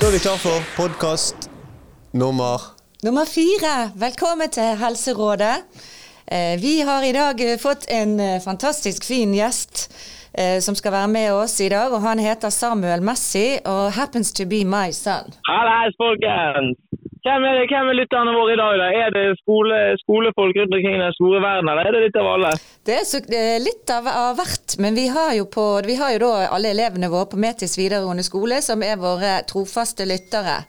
Da er vi klar for podkast nummer Nummer fire, velkommen til Helserådet. Eh, Vi har i dag eh, fått en eh, fantastisk fin gjest eh, som skal være med oss i dag. og Han heter Samuel Messi og happens to be my son. Hallais, folkens! Hvem er, det, hvem er lytterne våre i dag? da? Er det skole, skolefolk rundt omkring i den store verden, eller er det litt av alle? Det er så, eh, litt av, av hvert, men vi har, på, vi har jo da alle elevene våre på Metis videregående skole som er våre trofaste lyttere.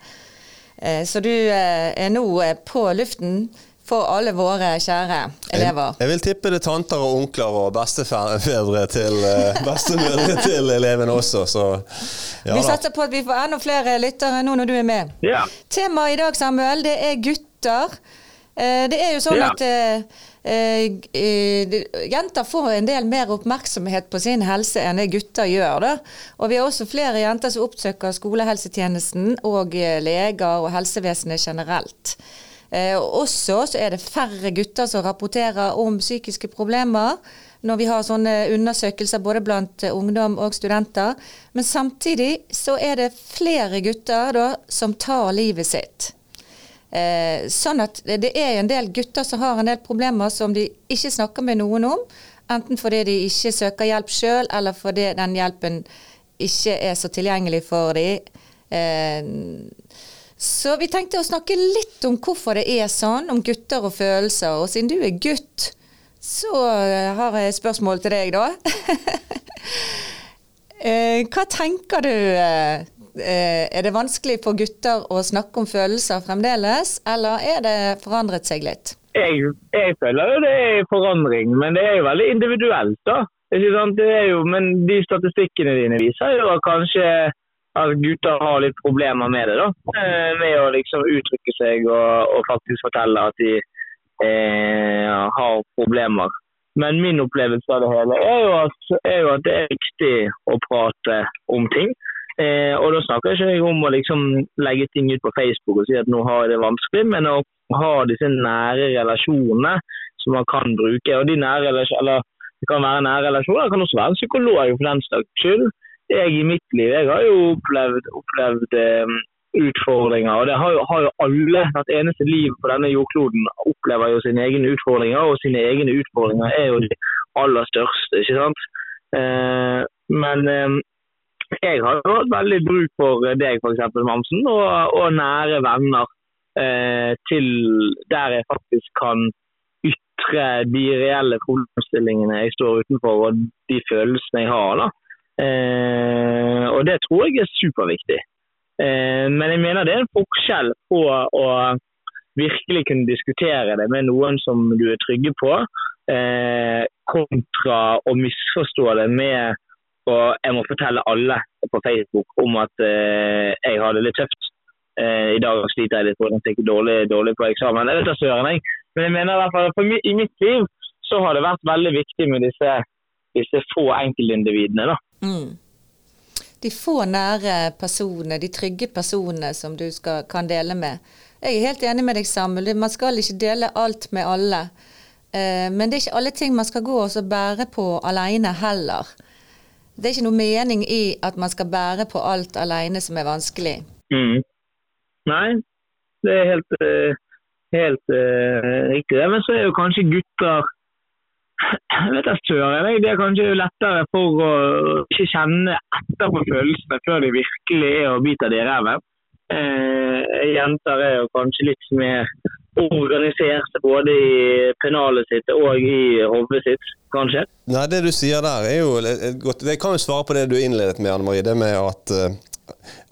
Eh, Så du eh, er nå eh, på luften for alle våre kjære elever. Jeg vil tippe det er tanter og onkler og bestefedre til eh, bestemødre til elevene også, så ja Vi satser på at vi får enda flere lyttere nå når du er med. Ja. Temaet i dag, Samuel, det er gutter. Eh, Det er jo sånn Ja. at eh, eh, eh, jenter får en del mer oppmerksomhet på sin helse enn det gutter gjør. Da. Og vi har også flere jenter som oppsøker skolehelsetjenesten og leger og helsevesenet generelt. Eh, også så er det færre gutter som rapporterer om psykiske problemer når vi har sånne undersøkelser både blant eh, ungdom og studenter. Men samtidig så er det flere gutter da som tar livet sitt. Eh, sånn at det er en del gutter som har en del problemer som de ikke snakker med noen om. Enten fordi de ikke søker hjelp sjøl, eller fordi den hjelpen ikke er så tilgjengelig for dem. Eh, så vi tenkte å snakke litt om hvorfor det er sånn, om gutter og følelser. Og siden du er gutt, så eh, har jeg spørsmål til deg, da. Eh, Hva tenker du? eh, Er det vanskelig for gutter å snakke om følelser fremdeles, eller er det forandret seg litt? Jeg, jeg føler jo det er forandring, men det er jo veldig individuelt. da. Det er jo, men de statistikkene dine viser jo at kanskje at gutter har litt problemer med det. da. Eh, Med å liksom uttrykke seg og, og faktisk fortelle at de eh, har problemer. Men min opplevelse av det hele er jo at, er jo at det er viktig å prate om ting. Eh, og da snakker jeg ikke om å liksom legge ting ut på Facebook og si at nå har jeg det vanskelig, men å ha disse nære relasjonene som man kan bruke. Og de nære eller det kan være nære relasjoner, det kan også være en psykolog for den saks skyld. Jeg i mitt liv jeg har jo opplevd, opplevd eh, utfordringer, og det har jo, har jo alle. Hvert eneste liv på denne jordkloden opplever jo sine egne utfordringer, og sine egne utfordringer er jo de aller største. ikke sant? Eh, men eh, jeg har jo hatt veldig bruk for deg, f.eks. Mamsen, og, og nære venner eh, til der jeg faktisk kan ytre de reelle problemstillingene jeg står utenfor, og de følelsene jeg har. da. Eh, og det tror jeg er superviktig. Eh, men jeg mener det er en forskjell på å virkelig kunne diskutere det med noen som du er trygge på, eh, kontra å misforstå det med og jeg må fortelle alle på Facebook om at eh, jeg har det litt tøft. Eh, I dag sliter jeg litt jeg fikk dårlig, dårlig på eksamen. Jeg vet da søren, jeg. Men jeg mener i hvert fall at i mitt liv så har det vært veldig viktig med disse, disse få enkeltindividene. da. Mm. De få nære personene, de trygge personene som du skal, kan dele med. Jeg er helt enig med deg, Samuel. Man skal ikke dele alt med alle. Eh, men det er ikke alle ting man skal gå og bære på alene heller. Det er ikke noe mening i at man skal bære på alt alene som er vanskelig. Mm. Nei, det er helt, eh, helt uh, riktig. Men så er jo kanskje gutter vet jeg søren. Det er kanskje lettere for å ikke kjenne etter på følelsene før de virkelig er og biter det i ræven. Eh, jenter er jo kanskje litt mer organiserte både i pennalet sitt og i hodet sitt, kanskje. Nei, det du sier der er jo godt Jeg kan jo svare på det du innledet med, Anne Marie. Det med at eh,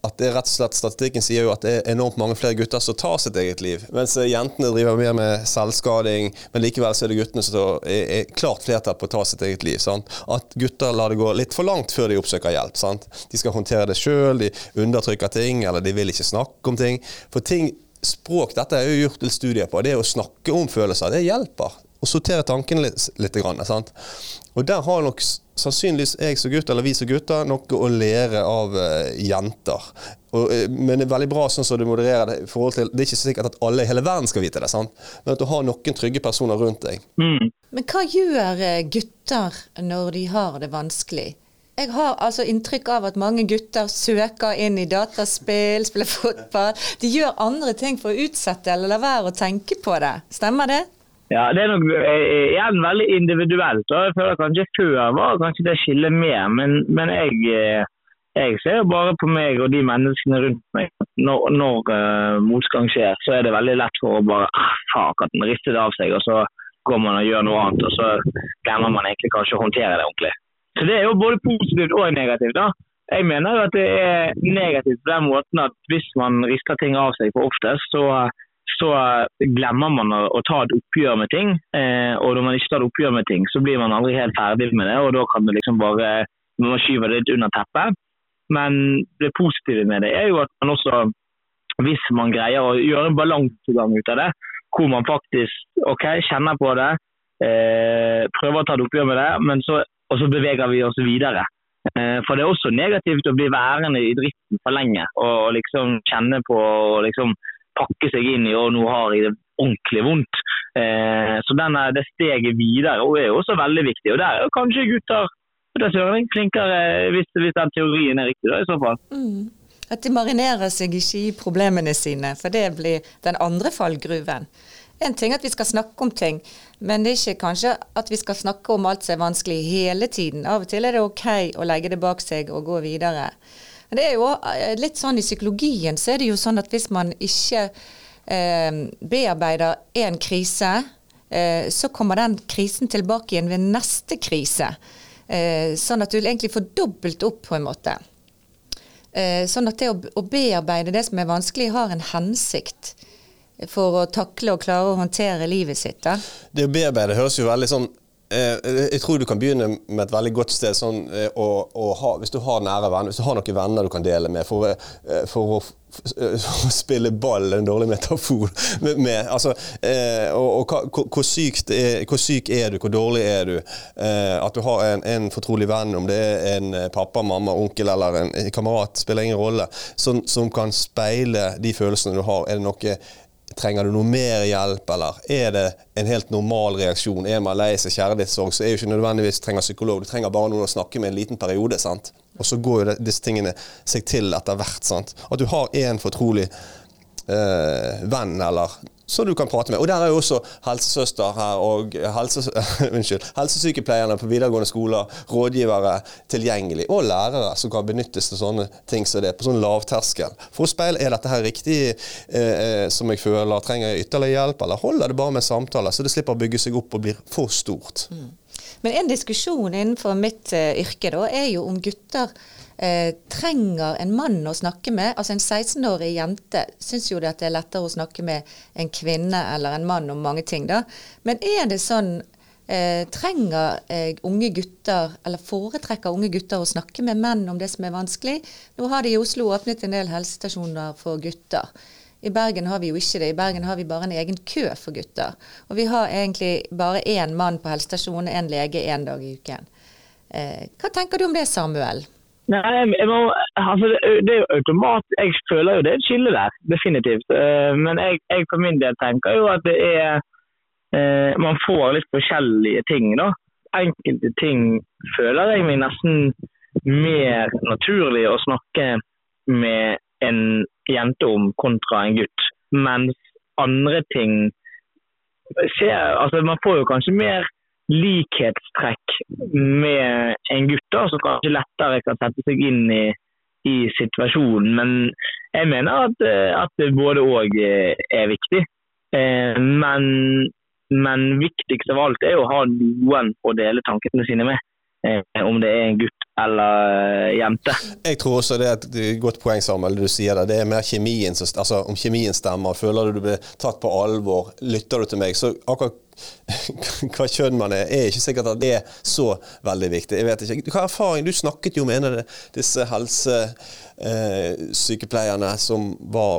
at det er rett og slett Statistikken sier jo at det er enormt mange flere gutter som tar sitt eget liv. Mens jentene driver mer med selvskading, men likevel så er det guttene som er, klart flertall på å ta sitt eget liv. Sant? At gutter lar det gå litt for langt før de oppsøker hjelp. Sant? De skal håndtere det sjøl, de undertrykker ting, eller de vil ikke snakke om ting. For ting, språk, dette er jo gjort til studier på. Det å snakke om følelser, det hjelper. Å sortere tankene litt. litt grann, sant? Og der har nok sannsynligvis jeg som gutt, eller vi som gutter, noe å lære av eh, jenter. Og, eh, men det er veldig bra sånn som du modererer det. i forhold til, Det er ikke sikkert at alle i hele verden skal vite det, sant? men at du har noen trygge personer rundt deg. Mm. Men hva gjør eh, gutter når de har det vanskelig? Jeg har altså inntrykk av at mange gutter søker inn i dataspill, spiller fotball. De gjør andre ting for å utsette eller la være å tenke på det. Stemmer det? Ja, Det er nok eh, igjen veldig individuelt. og jeg føler Kanskje før var kanskje det skillet mer, men, men jeg, eh, jeg ser bare på meg og de menneskene rundt meg. Når, når uh, motgang skjer, så er det veldig lett for å bare ah, fuck, at den rister det av seg, og så går man og gjør noe annet, og så glemmer man egentlig kanskje å håndtere det ordentlig. Så Det er jo både positivt og negativt. da. Jeg mener jo at det er negativt på den måten at hvis man rister ting av seg for oftest, så så glemmer man å, ta et oppgjør med ting. Eh, og når man ikke tar et oppgjør med ting, så blir man aldri helt ferdig med det. Og da kan det liksom bare Man skyver det litt under teppet. Men det positive med det er jo at man også, hvis man greier å gjøre en balansegang ut av det, hvor man faktisk ok, kjenner på det, eh, prøver å ta et oppgjør med det, så, og så beveger vi oss videre. Eh, For det er også negativt å bli værende i dritten for lenge og liksom kjenne på og liksom pakke seg inn i og nå har jeg det ordentlig vondt. Eh, så denne, det steget videre og er også veldig viktig. Og der er jo kanskje gutter det søren flinkere, hvis, hvis den teorien er riktig, da, i så fall. At de marinerer seg ikke i problemene sine, for det blir den andre fallgruven. En ting er at vi skal snakke om ting, men det er ikke kanskje at vi skal snakke om alt som er vanskelig hele tiden. Av og til er det ok å legge det bak seg og gå videre. Men det er jo eh, litt sånn i psykologien så er det jo sånn at hvis man ikke eh, bearbeider en krise, eh, så kommer den krisen tilbake igjen ved neste krise. Eh, sånn at du egentlig får dobbelt opp på en måte. Eh, sånn at det å, å bearbeide det som er vanskelig, har en hensikt for å takle og klare å håndtere livet sitt. Da. Det å bearbeide høres jo veldig sånn Jeg tror du kan begynne med et veldig godt sted. Sånn, eh, å, å ha, hvis du har nære venner, hvis du har noen venner du kan dele med for, eh, for å, for eh, å spille ball, en dårlig metafor. Med, med, altså, eh, og, og hvor, sykt er, hvor syk er du, hvor dårlig er du? Eh, at du har en, en fortrolig venn, om det er en eh, pappa, mamma, onkel eller en kamerat, spiller ingen rolle, som, som kan speile de følelsene du har. Er det noe Trenger du noe mer hjelp, eller er det en helt normal reaksjon? Er man lei seg kjærlighetssorg, så er jo ikke nødvendigvis trenger psykolog. Du trenger bare noen å snakke med en liten periode. sant? Og så går jo disse tingene seg til etter hvert. sant? At du har én fortrolig eh, venn eller som du kan prate med. Og der er jo også helsesøster her og helse, unnskyld, helsesykepleierne på videregående skoler, rådgivere tilgjengelig, og lærere som kan benyttes til sånne ting som det, på sånn lavterskel. For å speile er dette her riktig eh, som jeg føler, trenger jeg ytterligere hjelp, eller holder det bare med samtaler, så det slipper å bygge seg opp og blir for stort. Men en diskusjon innenfor mitt uh, yrke da, er jo om gutter uh, trenger en mann å snakke med. Altså En 16-årig jente syns jo det at det er lettere å snakke med en kvinne eller en mann om mange ting. da. Men er det sånn uh, Trenger unge gutter, eller foretrekker unge gutter å snakke med menn om det som er vanskelig? Nå har de i Oslo åpnet en del helsestasjoner for gutter. I Bergen har vi jo ikke det. I Bergen har vi bare en egen kø for gutter. Og vi har egentlig bare én mann på helsestasjonen, én lege én dag i uken. Eh, hva tenker du om det, Samuel? Nei, må, altså, det, det er jo automat, Jeg føler jo det er et skille der, definitivt. Eh, men jeg, jeg for min del tenker jo at det er eh, Man får litt forskjellige ting, da. Enkelte ting føler jeg meg nesten mer naturlig å snakke med en jente om kontra en gutt. Mens andre ting ser, altså Man får jo kanskje mer likhetstrekk med en gutt da, som kanskje lettere kan sette seg inn i, i situasjonen. Men jeg mener at, eh, at både òg er viktig. Eh, Men, men viktigst av alt er jo å ha noen å dele tankene sine med. eh, Om det er en gutt eller jente. Jeg tror også det er et godt poeng, Samuel, det du sier der. Det er mer kjemien altså, Om kjemien stemmer, føler du du blir tatt på alvor, lytter du til meg, så akkurat hva kjønn man er, er ikke sikkert at det er så veldig viktig. Jeg vet ikke. Hva erfaring? Du snakket jo med en av disse helsesykepleierne eh, som var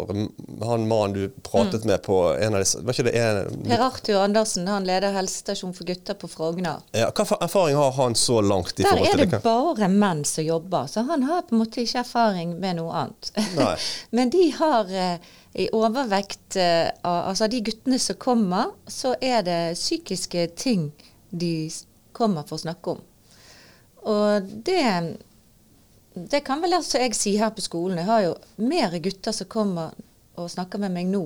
han mannen du pratet mm. med på en av disse var ikke det en, Per Arthur Andersen, han leder helsestasjon for gutter på Frogner. Ja, hva erfaring har han så langt? i Der forhold til er det bare menn som jobber, så han har på en måte ikke erfaring med noe annet. Men de har eh, i overvekt eh, av altså de guttene som kommer, så er det psykiske ting de kommer for å snakke om. Og det, det kan vel altså jeg si her på skolen. Jeg har jo mer gutter som kommer og snakker med meg nå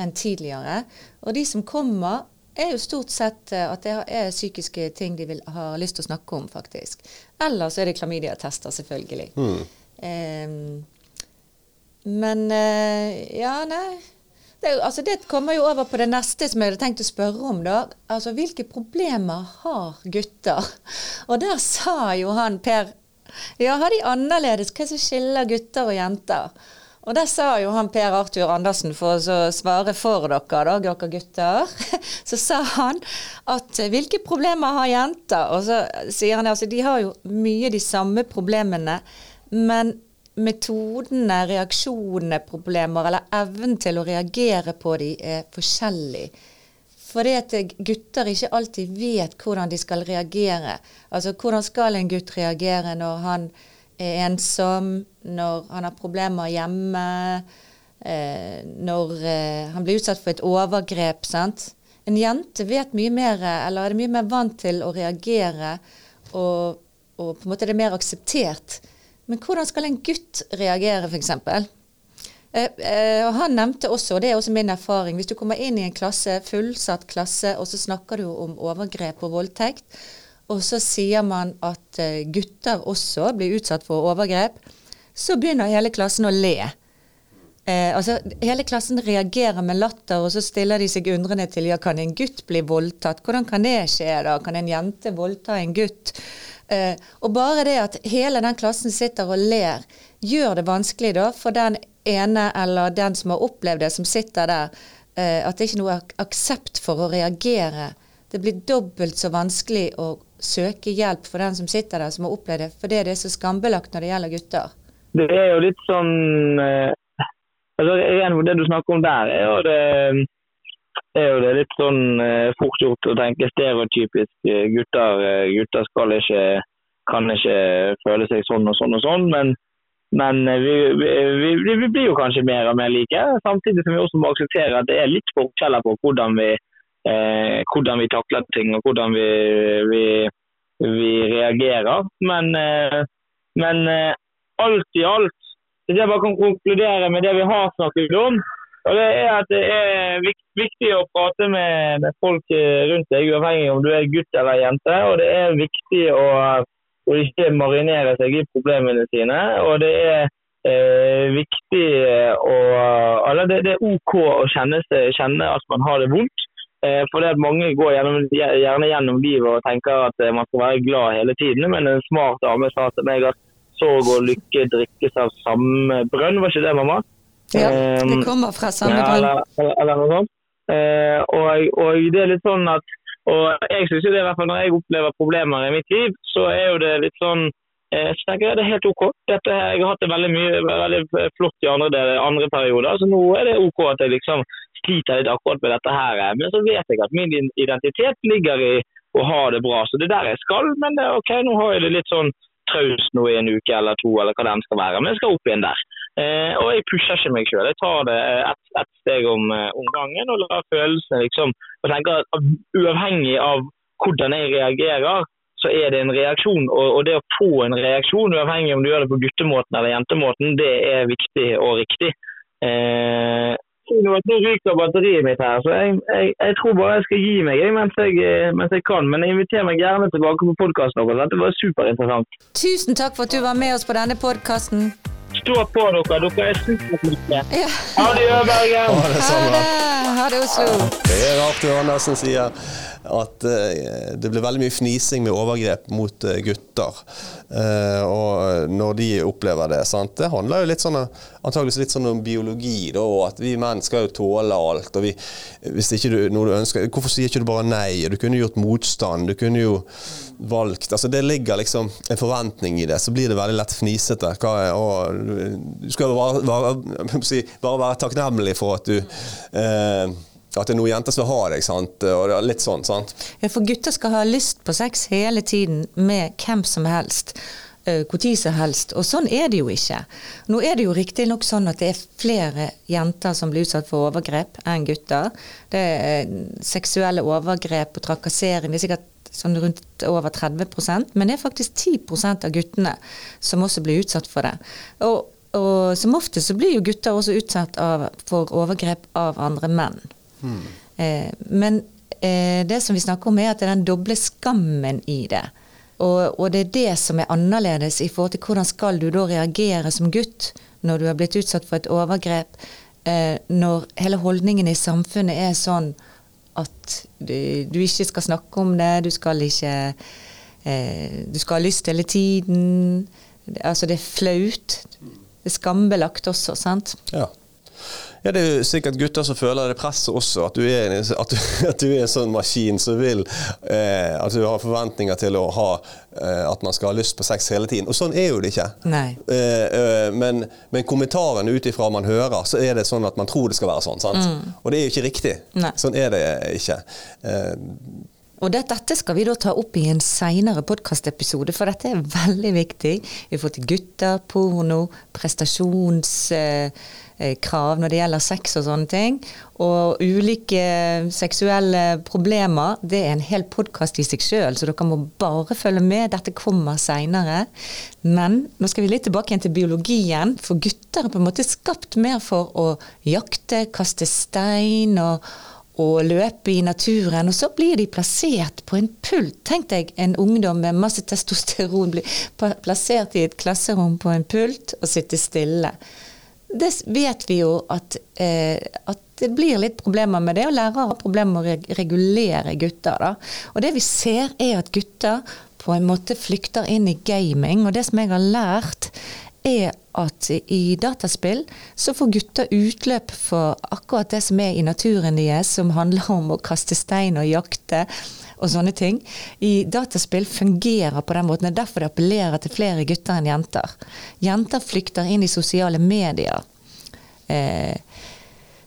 enn tidligere. Og de som kommer, er jo stort sett eh, at det er psykiske ting de vil, har lyst til å snakke om, faktisk. Eller så er det klamydiatester, selvfølgelig. Mm. Um, men uh, ja, nei. Det, altså, det, kommer jo over på det neste som jeg hadde tenkt å spørre om. da. Altså, Hvilke problemer har gutter? Og der sa jo han Per Ja, har de annerledes? Hva som skiller gutter og jenter? Og der sa jo han Per Arthur Andersen, for å svare for dere, da, dere gutter, så sa han at hvilke problemer har jenter? Og så sier han altså de har jo mye de samme problemene, men metodene, reaksjonene, problemer, eller evnen til å reagere på de er forskjellig. Fordi at gutter ikke alltid vet hvordan de skal reagere. Altså hvordan skal en gutt reagere når han er ensom, når han har problemer hjemme, eh, når eh, han blir utsatt for et overgrep. sant? En jente vet mye mer, eller er mye mer vant til å reagere, og, og på en måte er det mer akseptert men hvordan skal en gutt reagere, f.eks.? Eh, eh, han nevnte også, og det er også min erfaring, hvis du kommer inn i en klasse, fullsatt klasse, og så snakker du om overgrep og voldtekt, og så sier man at eh, gutter også blir utsatt for overgrep, så begynner hele klassen å le. Eh, altså, hele klassen reagerer med latter, og så stiller de seg undrende til ja, kan en gutt bli voldtatt? Hvordan kan det skje? da? Kan en jente voldta en gutt? Eh, og bare det at hele den klassen sitter og ler, gjør det vanskelig da for den ene eller den som har opplevd det, som sitter der, eh, at det ikke er noe aksept for å reagere. Det blir dobbelt så vanskelig å søke hjelp for den som sitter der, som har opplevd det, fordi det er så skambelagt når det gjelder gutter. Det er jo litt sånn eh, altså, Det du snakker om der, er jo det er jo det litt sånn eh, fort gjort å tenke stereotypisk. Eh, gutter, eh, gutter skal ikke, kan ikke føle seg sånn og sånn og sånn. Men, men vi, vi, vi, blir jo kanskje mer og mer like. Samtidig som vi også må akseptere at det er litt forskjeller på hvordan vi, eh, hvordan vi takler ting og hvordan vi, vi reagerer. Men, eh, men alt i alt, hvis jeg bare kan konkludere med det vi har snakket om, og det er at det er viktig å prate med, folk eh, rundt deg, uavhengig om du er gutt eller jente. Og det er viktig å, å ikke marinere seg i problemene sine. Og det er eh, viktig å Eller det, det, er OK å kjenne, kjenne, at man har det vondt. Eh, for det at Mange går gjennom, gjerne gjennom livet og tenker at man skal være glad hele tiden. Men en smart dame sa til meg at sorg og lykke drikkes av samme brønn. Var ikke det, mamma? Ja, det ehm, kommer fra samme grunn. Eller, eller, eller, noe sånt. Eh, og, og, det er litt sånn at og jeg synes jo det i hvert fall Når jeg opplever problemer i mitt liv, så er jo det litt sånn eh, så tenker jeg det er helt OK. Dette, jeg har hatt det veldig mye, veldig flott i andre, andre perioder, så nå er det OK at jeg liksom sliter litt akkurat med dette her. Men så vet jeg at min identitet ligger i å ha det bra. Så det er der jeg skal. Men det er OK, nå har jeg det litt sånn traust nå i en uke eller to, eller hva det skal være. Men jeg skal opp igjen der. Eh, og jeg pusher ikke meg sjøl. Jeg tar det ett et steg om, eh, om, gangen og lar følelsene liksom og tenker at Uavhengig av hvordan jeg reagerer, så er det en reaksjon. Og, og, det å få en reaksjon, uavhengig om du gjør det på guttemåten eller jentemåten, det er viktig og riktig. Eh, nå ryker batteriet mitt her, så jeg, jeg, jeg, tror bare jeg skal gi meg mens jeg, eh, mens jeg kan. Men jeg inviterer meg gjerne tilbake på podkasten. Dette var superinteressant. Tusen takk for at du var med oss på denne podkasten. Stå på dere, dere er superflinke. Ja. Ha det, Bergen. Ha det, det, Oslo. Det er Arthur Andersen sier. At eh, det blir veldig mye fnising med overgrep mot eh, gutter. Eh, og når de opplever det. Sant? Det handler jo litt sånn, antageligvis litt sånn om biologi, da, og at vi menn skal jo tåle alt. og vi, hvis ikke du, noe du ønsker, Hvorfor sier ikke du bare nei? Du kunne gjort motstand. Du kunne jo valgt altså Det ligger liksom en forventning i det. Så blir det veldig lett fnisete. Er, og, du skal bare, bare, bare være takknemlig for at du eh, at det er noen jenter som har deg, sant? og litt sånn. sant? Ja, for gutter skal ha lyst på sex hele tiden med hvem som helst. Når som helst. Og sånn er det jo ikke. Nå er det jo riktignok sånn at det er flere jenter som blir utsatt for overgrep enn gutter. Det er seksuelle overgrep og trakassering. Det er sikkert sånn rundt over 30 men det er faktisk 10% av guttene som også blir utsatt for det. Og, og som ofte så blir jo gutter også utsatt av, for overgrep av andre menn. Mm. Men eh, det som vi snakker om, er at det er den doble skammen i det. Og, og, det er det som er annerledes i forhold til hvordan skal du da reagere som gutt når du har blitt utsatt for et overgrep, eh, når hele holdningen i samfunnet er sånn at du, du, ikke skal snakke om det, du skal ikke eh, Du skal ha lyst hele tiden. Altså, det er flaut. Det er skambelagt også, sant? Ja. Ja, Det er jo sikkert gutter som føler det presset også. At du er en, at du, at du er en sånn maskin som vil eh, At du har forventninger til å ha eh, at man skal ha lyst på sex hele tiden. Og sånn er jo det ikke. Eh, eh men, men kommentaren ut ifra man hører, så er det sånn at man tror det skal være sånn. sant? Mm. Og det er jo ikke riktig. Nei. Sånn er det ikke. Eh, og dette skal vi da ta opp i en seinere podkastepisode, for dette er veldig viktig. Vi får til gutter, porno, prestasjonskrav når det gjelder sex og sånne ting. Og ulike seksuelle problemer. Det er en hel podkast i seg sjøl, så dere må bare følge med. Dette kommer seinere. Men nå skal vi litt tilbake igjen til biologien. For gutter er på en måte skapt mer for å jakte, kaste stein og og løpe i naturen, og så blir de plassert på en pult. Tenk deg en ungdom med masse testosteron blir plassert i et klasserom på en pult og sitter stille. Det vet vi jo at, eh, at det blir litt problemer med det, og lærere har problemer med å regulere gutter. Da. Og det vi ser er at gutter på en måte flykter inn i gaming, og det som jeg har lært, er at i dataspill så får gutter utløp for akkurat det som er i naturen deres, som handler om å kaste stein og jakte og sånne ting. I dataspill fungerer på den måten. Det er derfor det appellerer til flere gutter enn jenter. Jenter flykter inn i sosiale medier. Eh,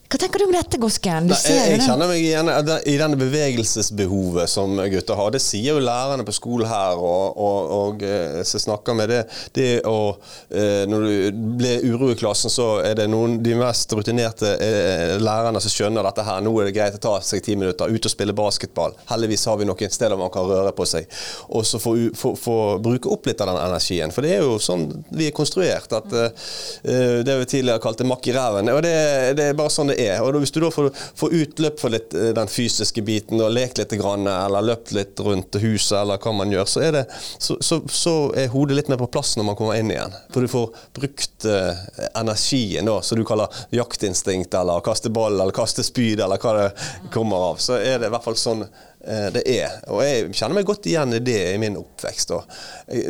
hva tenker du om dette, Gosken? Nei, jeg, jeg kjenner meg igjen i denne bevegelsesbehovet som gutter har. Det sier jo lærerne på skolen her, og, og, og eh, så snakker med det. det å, eh, når du blir uro i klassen, så er det noen de mest rutinerte eh, lærerne som skjønner dette her. Nå er det greit å ta seg ti minutter, ut og spille basketball. Heldigvis har vi noen steder man kan røre på seg. Og så få bruke opp litt av den energien. For det er jo sånn vi er konstruert. at Det vi tidligere kalte makk i ræven. Og det, det er bare sånn det er er. Og Hvis du da får, får utløp for litt eh, den fysiske biten og lekt litt grann, eller løpt litt rundt huset, eller hva man gjør, så er, det, så, så, så er hodet litt mer på plass når man kommer inn igjen. For du får brukt uh, energien, da, som du kaller jaktinstinkt, eller kaste ball, eller kaste spyd, eller hva det kommer av. Så er det i hvert fall sånn uh, det er. Og jeg kjenner meg godt igjen i det i min oppvekst. Og,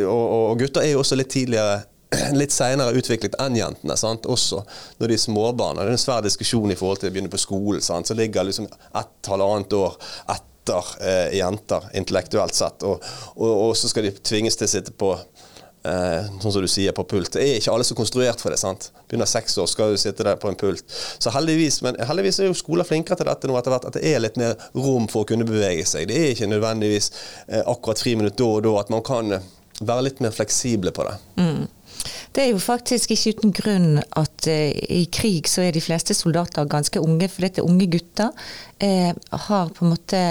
og, og gutter er jo også litt tidligere litt senere utviklet enn jentene. Sant? Også når de er småbarn. Det er en svær diskusjon i forhold til å begynne på skolen. Så ligger liksom ett halvannet år etter eh, jenter intellektuelt sett. Og, og, og, så skal de tvinges til å sitte på eh, sånn som du sier, på pult. Det er ikke alle så konstruert for det. sant? Begynner seks år, skal du sitte der på en pult. Så heldigvis, men heldigvis er jo skoler flinkere til dette nå etter hvert, at det er litt mer rom for å kunne bevege seg. Det er ikke nødvendigvis eh, akkurat friminutt da og da, at man kan eh, være litt mer fleksible på det. Mm. Det er jo faktisk ikke uten grunn at eh, i krig så er de fleste soldater ganske unge. For dette unge gutter eh, har på en måte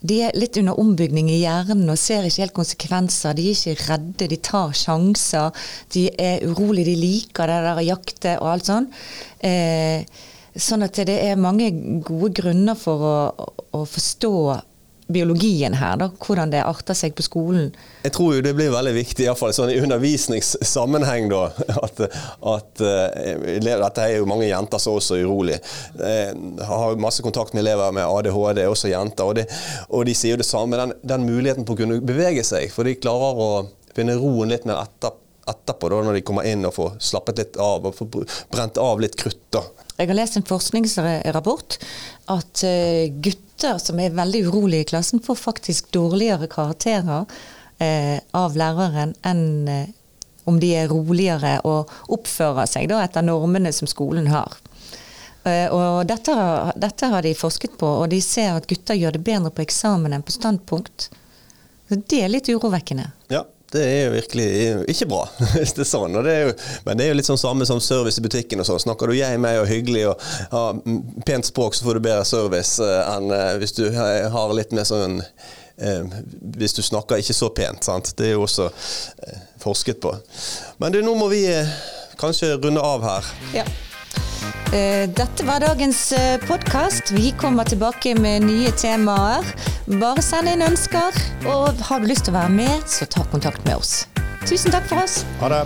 De er litt under ombygning i hjernen og ser ikke helt konsekvenser. De er ikke redde, de tar sjanser. De er urolige, de liker det der å jakte og alt sånn. Eh, sånn at det er mange gode grunner for å, å forstå biologien her, da, hvordan det arter seg på skolen. Jeg tror jo det blir veldig viktig, iallfall sånn i undervisningssammenheng, da. At, at elever, Dette er jo mange jenter som også er urolig. Jeg har masse kontakt med elever med ADHD, også jenter, og, det, og de sier jo det samme. Den, den, muligheten på å kunne bevege seg, for de klarer å finne roen litt mer etter, etterpå, da, når de kommer inn og får slappet litt av og får brent av litt krutt. da. Jeg har lest en forskningsrapport at uh, gutter som er veldig urolige i klassen, får faktisk dårligere karakterer uh, av læreren enn uh, om de er roligere og oppfører seg da, etter normene som skolen har. og dette, dette, har de forsket på, og de ser at gutter gjør det bedre på eksamen enn på standpunkt. Så det er litt urovekkende. Ja, det er jo virkelig ikke bra. hvis det er sånn. Det er jo, men det er jo litt sånn samme som service i butikken. og sånn. Snakker du jeg meg og hyggelig og har pent språk, så får du bedre service uh, enn uh, hvis du har litt mer sånn uh, Hvis du snakker ikke så pent. sant? Det er jo også forsket på. Men du, nå må vi kanskje runde av her. Ja. Eh, dette var dagens eh, podkast. Vi kommer tilbake med nye temaer. Bare send inn ønsker, og har du lyst til å være med, så ta kontakt med oss. Tusen takk for oss. Ha det.